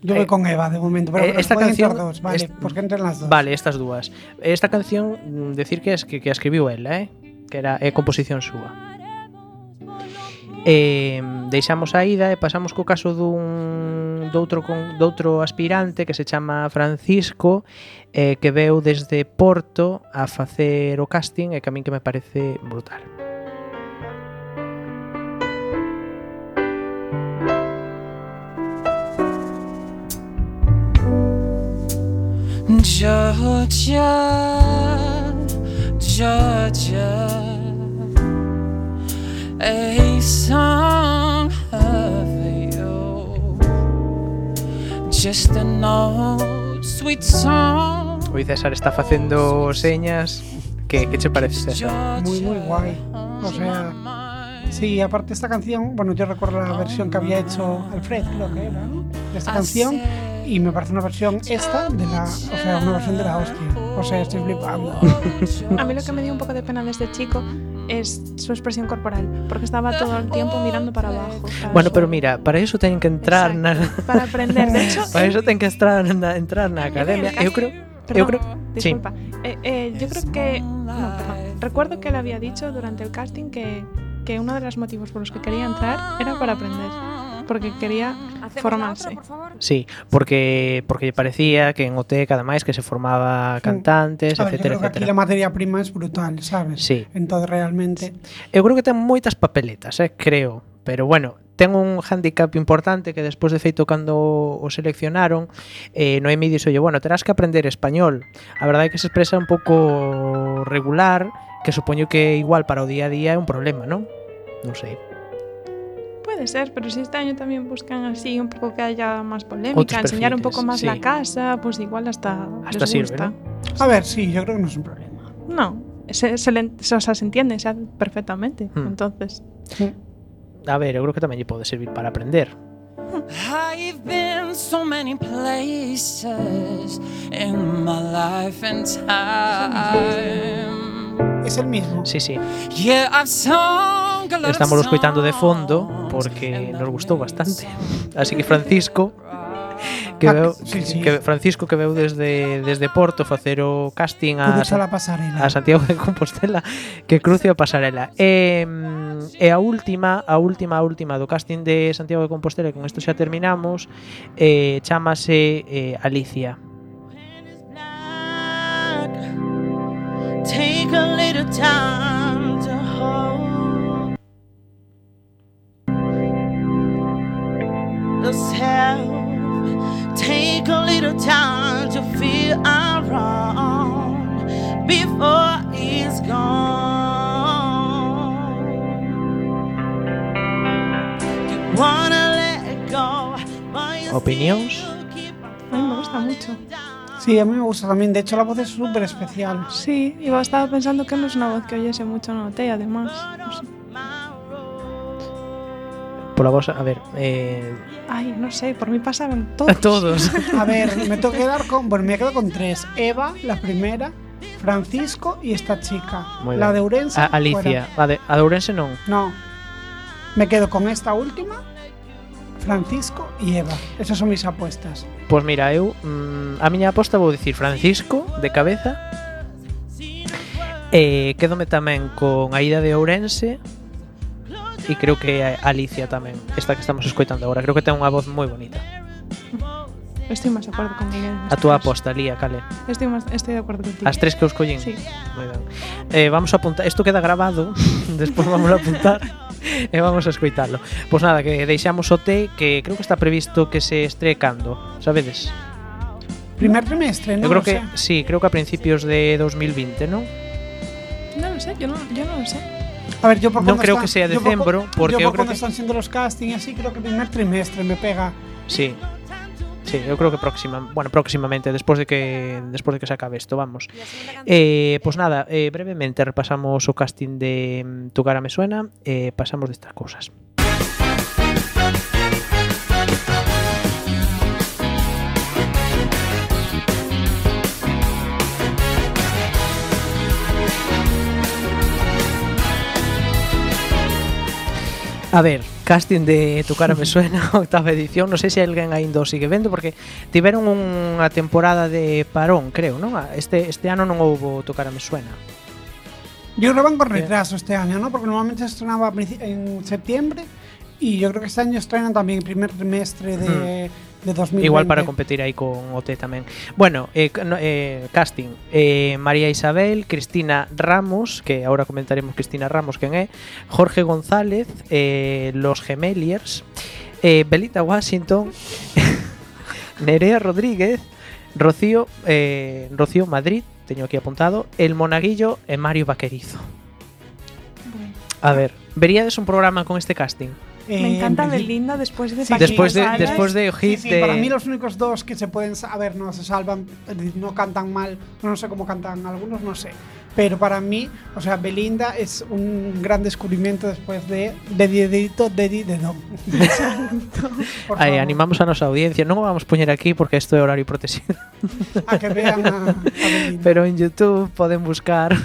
yo voy eh, con Eva de momento, pero eh, esta canción dos, vale, est porque entran las dos. Vale, estas dúas. Esta canción mm, decir que es que, que escribiu ela, eh? Que era é composición súa. Eh, deixamos a ida e pasamos co caso dun doutro con doutro aspirante que se chama Francisco eh, que veu desde Porto a facer o casting e que a min que me parece brutal. Georgia, Georgia, a song of you, just an old sweet song. César está facendo señas que, que che parece César? Muy, muy guay. O sea, sí, aparte esta canción, bueno, yo recuerdo la versión que había hecho Alfred, creo que era, ¿no? De esta canción. Y me parece una versión esta de la, o sea, una versión de la hostia. O sea, estoy flipando. A mí lo que me dio un poco de pena de este chico es su expresión corporal, porque estaba todo el tiempo mirando para abajo. ¿sabes? Bueno, pero mira, para iso teñen que entrar na Para aprender. De hecho, Para iso ten que entrar na, entrar na academia. Eu creo, Perdón, creo, sí. disculpa. Eh, eh, yo creo que. No, perdón. Recuerdo que él había dicho durante el casting que, que uno de los motivos por los que quería entrar era para aprender. porque quería formarse. Por? Sí, porque porque lle parecía que en OTEC ademais que se formaba cantantes, sí. etcétera, etcétera. Aquí a materia prima es brutal, sabes? Sí. Entonces realmente Eu creo que ten moitas papeletas, eh, creo, pero bueno, ten un handicap importante que despois de feito cando o seleccionaron eh, Noemi dixo bueno, terás que aprender español a verdade é que se expresa un pouco regular que supoño que igual para o día a día é un problema, non? Non sei. Puede ser, pero si este año también buscan así un poco que haya más polémica, Otros enseñar un poco más sí. la casa, pues igual hasta. Hasta les sirve, gusta. ¿no? A ver, sí, yo creo que no es un problema. No, se, se, le- se- o sea, se entiende, se hace perfectamente. Hmm. Entonces. A ver, eu creo que tamén lle pode servir para aprender. I've been so many places in my life and time. es el mismo. Sí, sí. Estamos escoitando de fondo porque nos gustou bastante. Así que Francisco que veu sí, sí. que Francisco que veu desde desde Porto facer o casting a a, pasarela. a Santiago de Compostela que cruce a pasarela. E, e a última, a última, a última do casting de Santiago de Compostela, e con isto xa terminamos, eh chámase eh, Alicia. Take a little time to hold yourself. Take a little time to feel I'm wrong before it's gone. You wanna let go, but you Opinións? A mí me gusta mucho. Sí, a mí me gusta también. De hecho, la voz es súper especial. Sí, iba estaba pensando que no es una voz que oyese mucho en OT, además. No sé. Pola voz, a ver, eh, Ay, no sé, por mí pasaban todos. todos. A ver, me tengo que quedar con. Bueno, me quedo con tres: Eva, la primera, Francisco y esta chica. La de Ourense. A, Alicia, a de, a de Ourense non. fuera. No. Me quedo con esta última, Francisco e Eva. Esas son mis apuestas. Pois mira, eu mm, a miña aposta vou dicir Francisco de cabeza. Eh, quédome tamén con a ida de Ourense e creo que Alicia tamén, esta que estamos escoitando agora. Creo que ten unha voz moi bonita. Estoy máis de acordo con Miguel. A túa aposta, Lía, cale? Estoy, máis estoy de acordo contigo. As tres que os collín? Sí. Moi ben. Eh, vamos a apuntar, isto queda grabado, despois vamos a apuntar. e vamos a escoitalo. Pois nada, que deixamos o té que creo que está previsto que se estree cando, sabedes? Primer trimestre, non? Eu creo que, sea. sí, creo que a principios de 2020, non? Non sei, yo non, yo non sei. A ver, yo por Non creo están, que sea decembro, yo por, porque yo por eu creo que están siendo los casting así, creo que primer trimestre me pega. Sí, Sí, eu creo que próxima, bueno, próximamente despois de que despois de que se acabe isto, vamos. Eh, pues nada, eh, brevemente repasamos o casting de mm, Tu cara me suena, eh, pasamos de estas cosas. A ver, casting de Tu cara me suena, octava edición, non sei se alguén aínda o sigue vendo porque tiveron unha temporada de parón, creo, non? Este este ano non houbo Tu cara me suena. Yo creo que van con retraso este año, ¿no? Porque normalmente se estrenaba en septiembre y yo creo que este año estrenan también el primer trimestre de, de 2020. Igual para competir aí con OT tamén. Bueno, eh, eh, casting. Eh, María Isabel, Cristina Ramos, que ahora comentaremos Cristina Ramos quen é, Jorge González, eh, Los Gemeliers, eh, Belita Washington, Nerea Rodríguez, Rocío, eh, Rocío Madrid, teño aquí apuntado, El Monaguillo Mario Vaquerizo. A ver, veríades un programa con este casting? Me encanta Belinda después de Sí, Después de- después de hit Sí, de- para mí los únicos dos que se pueden a ver no se salvan es no cantan mal no sé cómo cantan algunos no sé. Pero para mí o sea Belinda es un gran descubrimiento después de de Dedito Dedi Dedón Por Aí, favor, animamos a nosa audiencia, non o vamos poñer aquí porque isto é horario protegido. a que vean a, a Belinda. Pero en YouTube poden buscar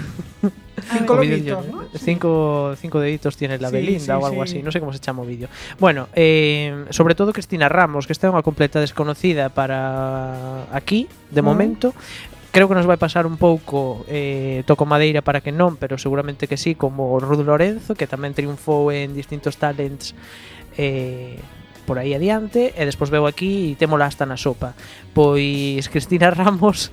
Ah, cinco lobitos, ¿no? cinco, cinco, deditos tiene la sí, Belinda sí, o algo sí. así, no sé como se chama o vídeo. Bueno, eh, sobre todo Cristina Ramos, que está unha completa desconocida para aquí, de mm. momento, creo que nos vai pasar un pouco eh, toco madeira para que non, pero seguramente que sí, como Ruth Lorenzo, que tamén triunfou en distintos talents eh, por aí adiante, e despois veu aquí e témola hasta na sopa. Pois Cristina Ramos,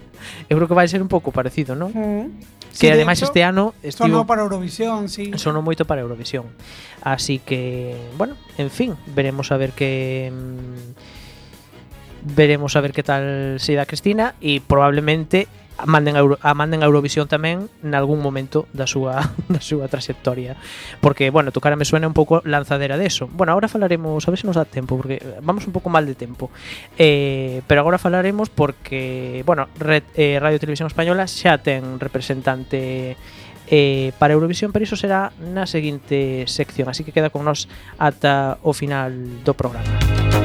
eu creo que vai ser un pouco parecido, non? Mm. Que Sí, de ademais este ano estivo sonó para Eurovisión sí sonou moito para Eurovisión. Así que, bueno, en fin, veremos a ver que mm, veremos a ver que tal se dá Cristina e probablemente a manden a, Euro, a manden a Eurovisión tamén nalgún momento da súa da súa trayectoria, porque bueno, tu cara me suena un pouco lanzadera de eso. Bueno, agora falaremos, a ver se nos dá tempo porque vamos un pouco mal de tempo. Eh, pero agora falaremos porque bueno, Red, eh, Radio Televisión Española xa ten representante eh, para Eurovisión, pero iso será na seguinte sección, así que queda con nós ata o final do programa.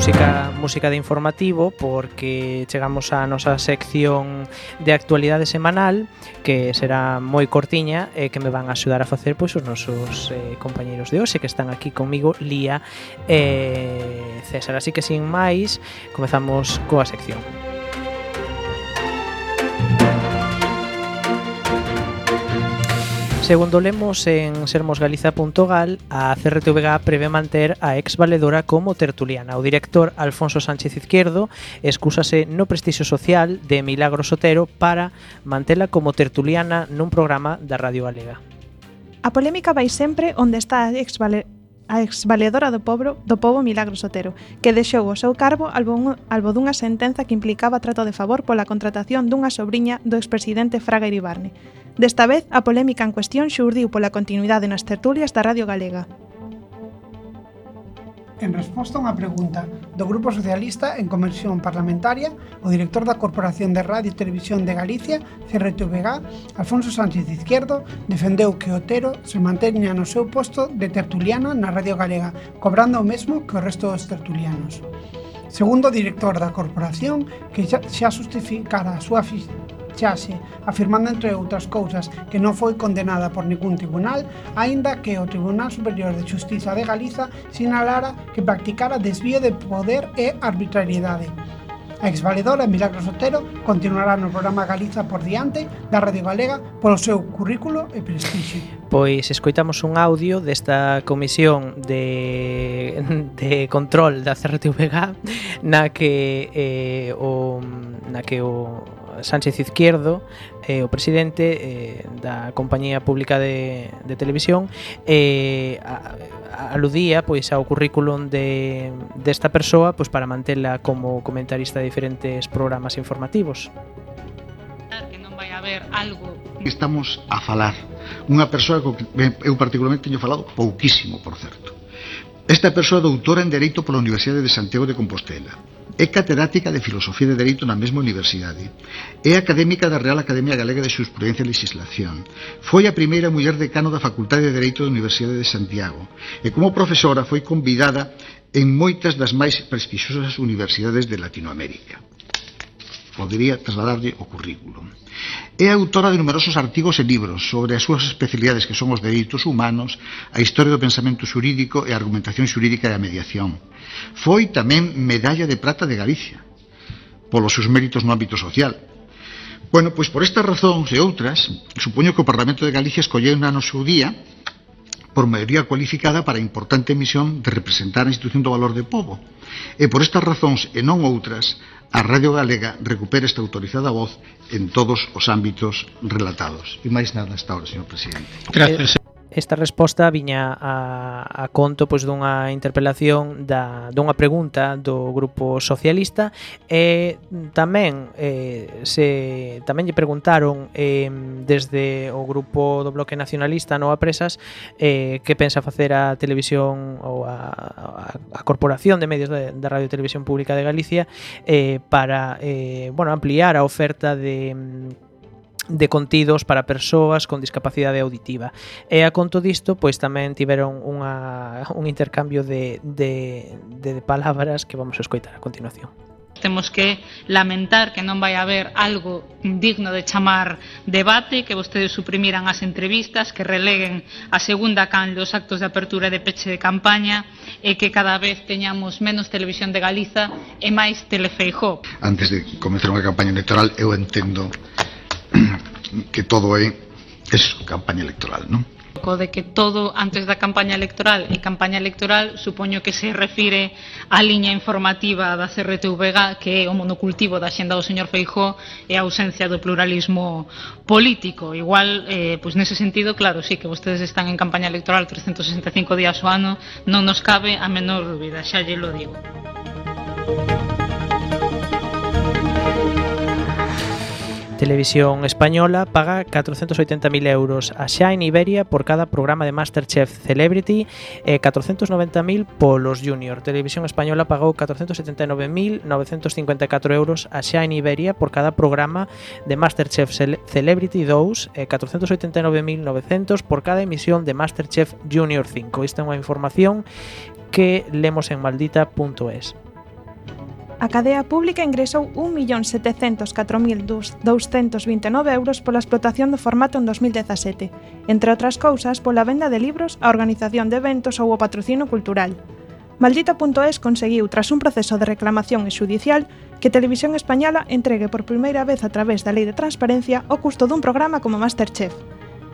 música, música de informativo porque chegamos á nosa sección de actualidade semanal que será moi cortiña e que me van a axudar a facer pois os nosos eh, compañeiros de hoxe que están aquí comigo Lía e eh, César. Así que sin máis, comezamos coa sección. Segundo lemos en sermosgaliza.gal, a CRTVG prevé manter a ex valedora como tertuliana. O director Alfonso Sánchez Izquierdo excúsase no prestixio social de Milagro Sotero para mantela como tertuliana nun programa da Radio Galega. A polémica vai sempre onde está a ex a exvaledora do pobo, do pobo Milagro Sotero, que deixou o seu cargo albo, albo dunha sentenza que implicaba trato de favor pola contratación dunha sobrinha do expresidente Fraga Iribarne. Desta vez, a polémica en cuestión xurdiu pola continuidade nas tertulias da Radio Galega. En resposta a unha pregunta do Grupo Socialista en Conversión Parlamentaria, o director da Corporación de Radio e Televisión de Galicia, CRTVG, Alfonso Sánchez de Izquierdo, defendeu que Otero se manteña no seu posto de tertuliano na Radio Galega, cobrando o mesmo que o resto dos tertulianos. Segundo o director da corporación, que xa, xa justificara a súa marchaxe, afirmando entre outras cousas que non foi condenada por ningún tribunal, aínda que o Tribunal Superior de Justiza de Galiza sinalara que practicara desvío de poder e arbitrariedade. A exvaledora Milagros Otero continuará no programa Galiza por diante da Radio Galega polo seu currículo e prestixio. Pois escoitamos un audio desta comisión de, de control da CRTVG na que eh, o, na que o Sánchez Izquierdo, eh, o presidente eh, da Compañía Pública de, de Televisión, eh, a, a, aludía pois ao currículum de, desta persoa pois para mantela como comentarista de diferentes programas informativos. Que non vai haber algo Estamos a falar unha persoa co que eu particularmente teño falado pouquísimo, por certo. Esta persoa é doutora en Dereito pola Universidade de Santiago de Compostela É catedrática de Filosofía de Dereito na mesma universidade. É académica da Real Academia Galega de Xurisprudencia e Legislación. Foi a primeira muller decano da Facultade de Dereito da Universidade de Santiago. E como profesora foi convidada en moitas das máis prestixiosas universidades de Latinoamérica podería trasladarlle o currículo. É autora de numerosos artigos e libros sobre as súas especialidades que son os dereitos humanos, a historia do pensamento xurídico e a argumentación xurídica e a mediación. Foi tamén medalla de prata de Galicia polos seus méritos no ámbito social. Bueno, pois por estas razóns e outras, supoño que o Parlamento de Galicia escolleu na no seu día por maioría cualificada para a importante misión de representar a institución do valor de povo. E por estas razóns e non outras, a Radio Galega recupera esta autorizada voz en todos os ámbitos relatados. E máis nada hasta ahora, señor Presidente. Gracias. Eh, esta resposta viña a, a conto pois dunha interpelación da, dunha pregunta do grupo socialista e tamén eh, se tamén lle preguntaron eh, desde o grupo do bloque nacionalista Nova Presas eh, que pensa facer a televisión ou a, a, a corporación de medios de, da Radio Televisión Pública de Galicia eh, para eh, bueno, ampliar a oferta de de contidos para persoas con discapacidade auditiva. E a conto disto, pois tamén tiveron unha, un intercambio de, de, de palabras que vamos a escoitar a continuación temos que lamentar que non vai haber algo digno de chamar debate, que vostedes suprimiran as entrevistas, que releguen a segunda can los actos de apertura de peche de campaña e que cada vez teñamos menos televisión de Galiza e máis telefeijó. Antes de comenzar unha campaña electoral, eu entendo que todo é eso, campaña electoral, non? Co de que todo antes da campaña electoral e campaña electoral supoño que se refire á liña informativa da CRTVG que é o monocultivo da xenda do señor Feijó e a ausencia do pluralismo político. Igual, eh, pois nese sentido, claro, sí que vostedes están en campaña electoral 365 días ao ano, non nos cabe a menor dúbida, xa lle lo digo. Televisión Española paga 480.000 euros a Shine Iberia por cada programa de Masterchef Celebrity eh, e 490.000 polos Junior. Televisión Española pagou 479.954 euros a Shine Iberia por cada programa de Masterchef Celebrity 2 e 489.900 por cada emisión de Masterchef Junior 5. Isto é unha información que lemos en maldita.es. A cadea pública ingresou 1.704.229 euros pola explotación do formato en 2017, entre outras cousas pola venda de libros, a organización de eventos ou o patrocino cultural. Maldita.es conseguiu, tras un proceso de reclamación e xudicial, que Televisión Española entregue por primeira vez a través da Lei de Transparencia o custo dun programa como Masterchef.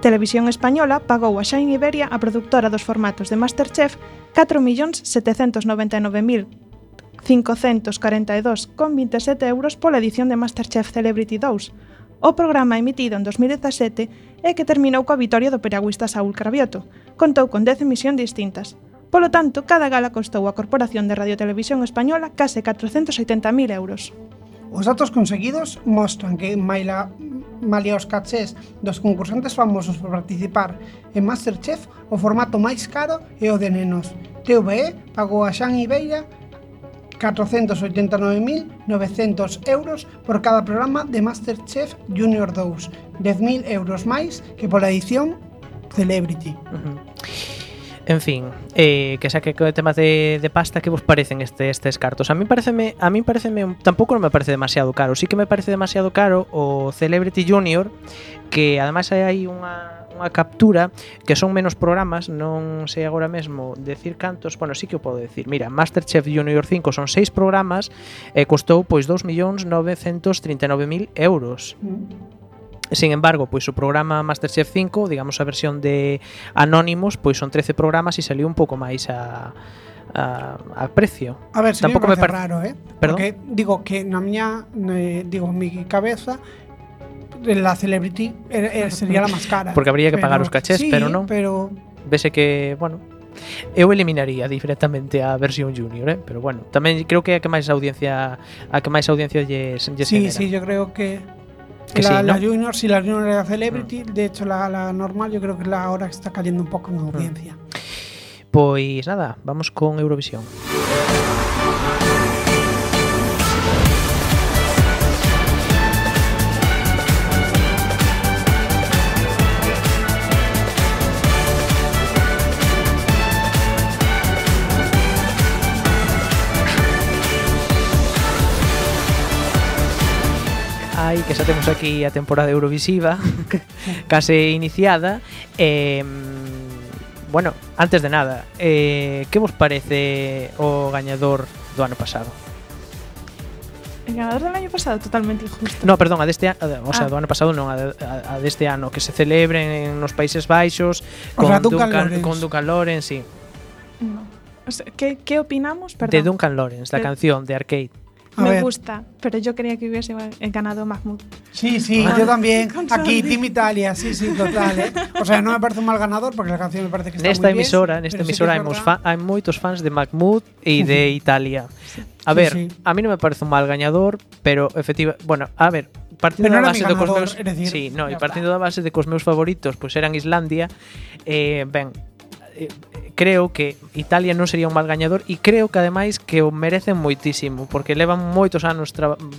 Televisión Española pagou a Shine Iberia, a produtora dos formatos de Masterchef, 4.799.000 542,27 euros pola edición de Masterchef Celebrity 2, o programa emitido en 2017 e que terminou coa vitoria do piragüista Saúl Cravioto. Contou con 10 emisións distintas. Polo tanto, cada gala costou á Corporación de Radio Televisión Española case 480.000 euros. Os datos conseguidos mostran que maila, malia os cachés dos concursantes famosos por participar en Masterchef, o formato máis caro é o de nenos. TVE pagou a Xan Ibeira 489.900 euros por cada programa de Masterchef Junior 2, 10.000 euros máis que pola edición Celebrity. Uh -huh. En fin, eh, que saque o tema de, de pasta que vos parecen este, estes cartos. A mí pareceme, a mí pareceme, tampouco non me parece demasiado caro. Sí que me parece demasiado caro o Celebrity Junior, que además hai unha unha captura que son menos programas, non sei agora mesmo decir cantos, bueno, sí que o podo decir. Mira, Masterchef Junior 5 son seis programas e costou pois 2.939.000 euros. Mm. Sin embargo, pois o programa Masterchef 5, digamos a versión de Anónimos, pois son 13 programas e saliu un pouco máis a a, a precio. A ver, si Tampouco me, me par... raro, eh? ¿Perdón? Porque digo que na miña eh, digo, mi cabeza la Celebrity eh, eh, sería la más cara. Porque habría que pagar os cachés, sí, pero non. pero... Vese que, bueno, eu eliminaría directamente a versión junior, eh? pero bueno, tamén creo que a que máis audiencia a que máis audiencia lle lle Sí, genera. sí, yo creo que que la, sí, ¿no? la junior, si la junior era celebrity, mm. de hecho la, la normal yo creo que la ahora está cayendo un poco en mm. audiencia. Mm. Pois nada, vamos con Eurovisión. Eurovisión. Ai, que xa temos aquí a temporada Eurovisiva case iniciada eh, bueno, antes de nada, eh, que vos parece o gañador do ano pasado? El ganador del año pasado totalmente injusto. No, perdón, a deste ano, o sea, ah. do ano pasado non, a, a, a deste ano que se celebre nos Países Baixos con o sea, Duncan, Duncan Lawrence. con Duncan Lawrence, sí. No. O sea, que que opinamos, perdón? De Duncan Lawrence, la de... canción de Arcade. A Me ver. gusta, pero yo quería que hubiese ganado Mahmoud. Sí, sí, Ah. yo también. Aquí. Team Italia, sí, sí, total. ¿eh? O sea, no me parece un mal ganador porque la canción me parece que está Nesta muy bien, emisora, nesta sí que emisora es hemos hai moitos fans de Mahmoud e de Italia. A Sí, ver, sí. a mí non me parece un mal gañador, pero efectiva, bueno, a ver, partindo da base de cos ganador, meus, é dicir, sí, no, e partindo da base de que os meus favoritos pois eran Islandia, eh, ben, eh, creo que Italia non sería un mal gañador e creo que ademais que o merecen moitísimo porque levan moitos anos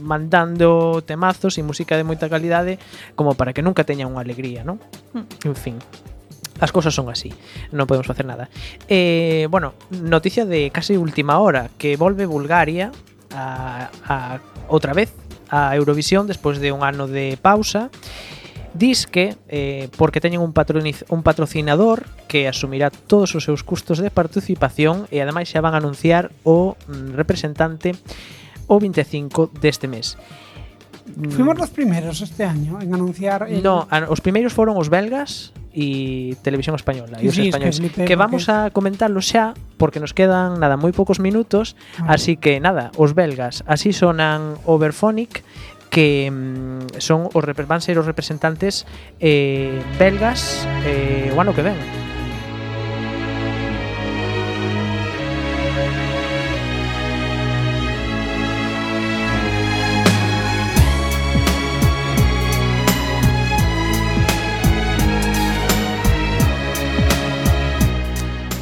mandando temazos e música de moita calidade como para que nunca teña unha alegría, non? Mm. En fin. As cousas son así, non podemos facer nada. Eh, bueno, noticia de case última hora, que volve Bulgaria a, a outra vez a Eurovisión despois de un ano de pausa. Disque, eh, porque teñen un, un patrocinador que asumirá todos os seus custos de participación e ademais xa van a anunciar o mm, representante o 25 deste mes. Mm. Fuimos los primeros este año en anunciar... El... No, os primeiros foron os belgas e Televisión Española e os sí, españoles. Es que, que vamos a comentarlo xa porque nos quedan nada moi poucos minutos, ah. así que nada, os belgas así sonan Overphonic que mm, son os van ser os representantes eh, belgas eh, o ano que ven.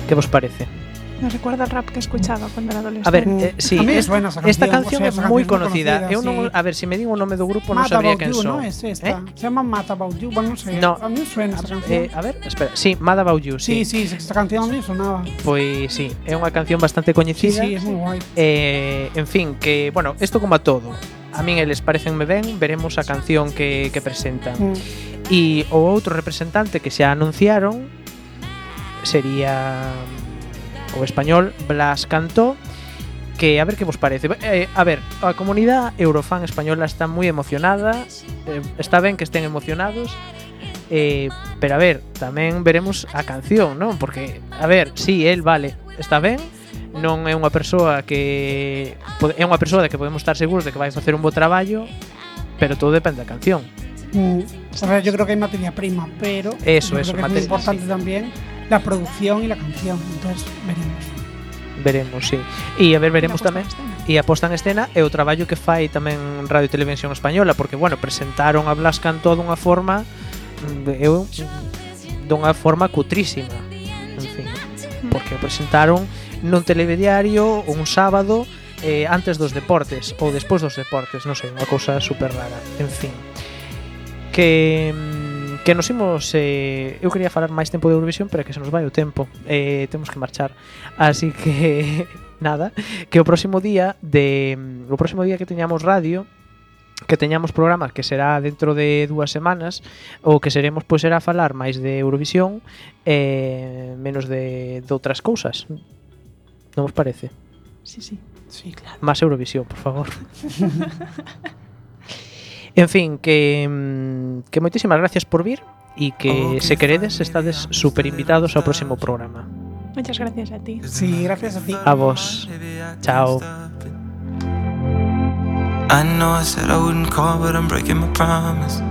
Que vos parece? Me recuerda el rap que escuchaba cuando era adolescente. A ver, eh, sí, a es buena esa canción, esta canción o sea, é moi conocida. Eu non, sí. a ver, se si me din o nome do grupo non sabría quen son. No es esta. ¿Eh? Se llama Mad About You, bueno, no. Sé, no. A mí suena esa canción. Eh, a ver, espera, sí, Mad About You, sí. Sí, sí, esta canción a mí sonaba. Pois pues, sí, é unha canción bastante coñecida. Sí, sí, é moi guai. Eh, en fin, que, bueno, isto como a todo. A min eles parecenme ben, veremos a canción que, que presentan. Mm. E o outro representante que xa anunciaron sería o español Blas Cantó que a ver que vos parece. Eh, a ver, a comunidade eurofan española está moi emocionada, eh, está ben que estén emocionados, eh, pero a ver, tamén veremos a canción, non? Porque, a ver, si sí, el vale, está ben, non é unha persoa que é unha persoa da que podemos estar seguros de que vai facer un bo traballo, pero todo depende da canción. Mm, a ver, yo creo que hai materia prima, pero Eso, eso, creo que materia, es muy importante sí. también la producción y la canción. Entonces, veremos. Veremos, sí. E a ver, veremos tamén e aposta en escena e o traballo que fai tamén Radio e Televisión Española, porque bueno, presentaron a Blas Cantó dunha forma mm, eu mm, dunha forma cutrísima. En fin, porque o presentaron nun telediario un sábado eh, antes dos deportes ou despois dos deportes, non sei, unha cousa super rara. En fin, que mm, Que nos imos eh, Eu quería falar máis tempo de Eurovisión Pero é que se nos vai o tempo eh, Temos que marchar Así que nada Que o próximo día de O próximo día que teñamos radio que teñamos programa que será dentro de dúas semanas o que seremos pois será falar máis de Eurovisión eh, menos de, de outras cousas non vos parece? Sí, sí. Sí, claro. Más Eurovisión, por favor. En fin, que, mm, que moitísimas gracias por vir e que se queredes estades super invitados ao próximo programa. Muchas gracias a ti. Sí, gracias a ti. A vos. Chao. I know I said I wouldn't call, but I'm breaking my promise.